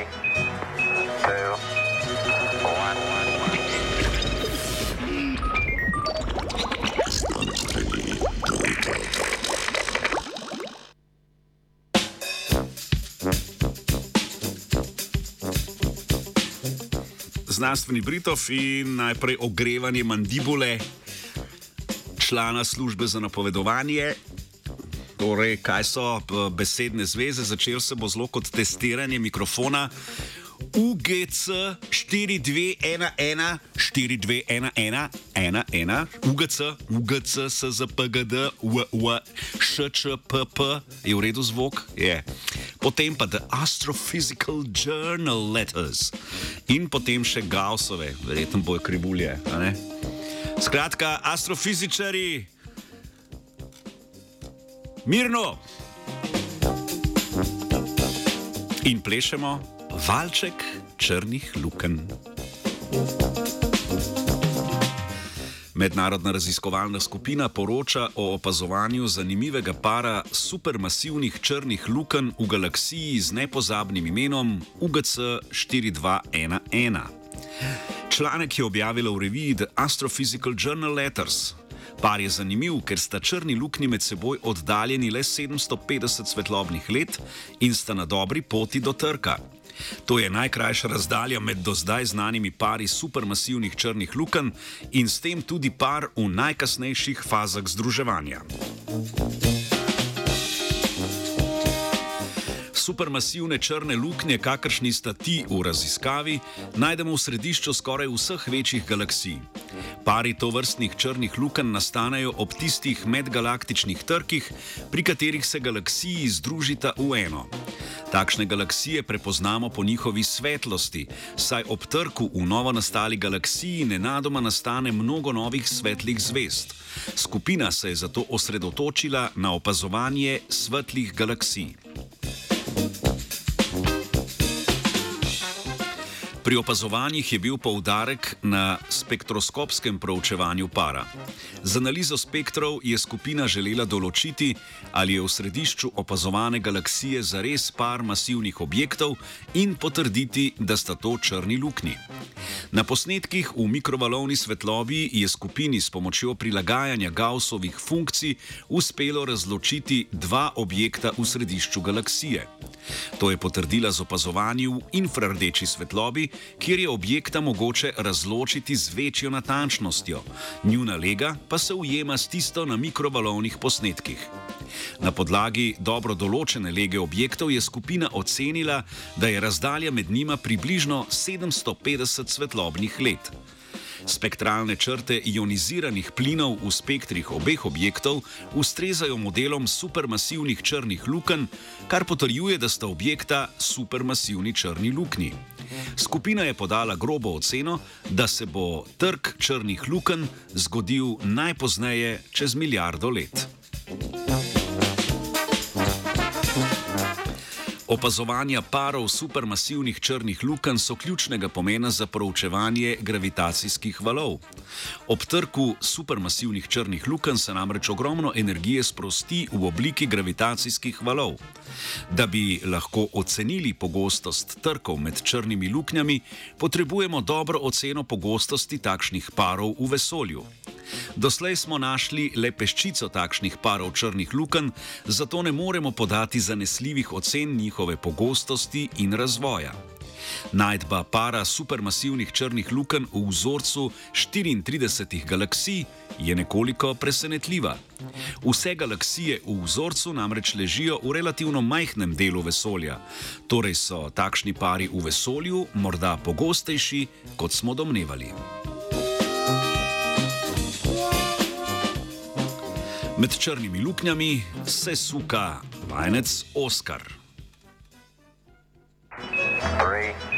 Three, two, one. Znanstveni Britov in najprej ogrevanje mandibule, člana službe za napovedovanje. Torej, kaj so besedne zveze? Začel se bo zelo kot testiranje mikrofona. UGC 4211 4211 11 UGC UGC SZPGD UW ŠČPP je v redu zvok? Je. Potem pa The Astrophysical Journal Letters in potem še Gaussove, verjetno bojo krivulje. Skratka, astrofizičari, mirno in plešemo valček črnih lukenj. Mednarodna raziskovalna skupina poroča o opazovanju zanimivega para supermasivnih črnih lukenj v galaksiji z nepozabnim imenom UGC 4211. Članek je objavila v reviji The Astrophysical Journal Letters. Par je zanimiv, ker sta črni luknji med seboj oddaljeni le 750 svetlobnih let in sta na dobri poti do trka. To je najkrajša razdalja med do zdaj znanimi pari supermasivnih črnih lukenj in s tem tudi par v najkasnejših fazah združevanja. Supermasivne črne luknje, kakršni sta ti v raziskavi, najdemo v središču skoraj vseh večjih galaksij. Pari tovrstnih črnih lukenj nastanejo ob tistih medgalaktičnih trkih, pri katerih se galaksiji združita v eno. Takšne galaksije prepoznamo po njihovi svetlosti, saj ob trku v novo nastali galaksiji nenadoma nastane mnogo novih svetlih zvest. Skupina se je zato osredotočila na opazovanje svetlih galaksij. Pri opazovanjih je bil poudarek na spektroskopskem proučevanju para. Z analizo spektrov je skupina želela določiti, ali je v središču opazovane galaksije zares par masivnih objektov in potrditi, da sta to črni luknji. Na posnetkih v mikrovalovni svetlobi je skupini s pomočjo prilagajanja Gaussovih funkcij uspelo razločiti dva objekta v središču galaksije. To je potrdila z opazovanji v infrardeči svetlobi, kjer je objekta mogoče razločiti z večjo natančnostjo, njuna lega pa se ujema s tisto na mikrovalovnih posnetkih. Na podlagi dobro določene lege objektov je skupina ocenila, da je razdalja med njima približno 750 svetlobnih let. Spektralne črte ioniziranih plinov v spektrih obeh objektov ustrezajo modelom supermasivnih črnih lukenj, kar potrjuje, da sta objekta supermasivni črni luknji. Skupina je podala grobo oceno, da se bo trk črnih lukenj zgodil najpozneje čez milijardo let. Opazovanja parov supermasivnih črnih lukenj so ključnega pomena za proučevanje gravitacijskih valov. Ob trku supermasivnih črnih lukenj se namreč ogromno energije sprosti v obliki gravitacijskih valov. Da bi lahko ocenili pogostost trkov med črnimi luknjami, potrebujemo dobro oceno pogostosti takšnih parov v vesolju. Doslej smo našli le peščico takšnih parov črnih lukenj, zato ne moremo podati zanesljivih ocen njihove pogostosti in razvoja. Najdba para supermasivnih črnih lukenj v vzorcu 34 galaksij je nekoliko presenetljiva. Vse galaksije v vzorcu namreč ležijo v relativno majhnem delu vesolja, torej so takšni pari v vesolju morda pogostejši, kot smo domnevali. Med črnimi luknjami se suka vajenec Oskar. Three.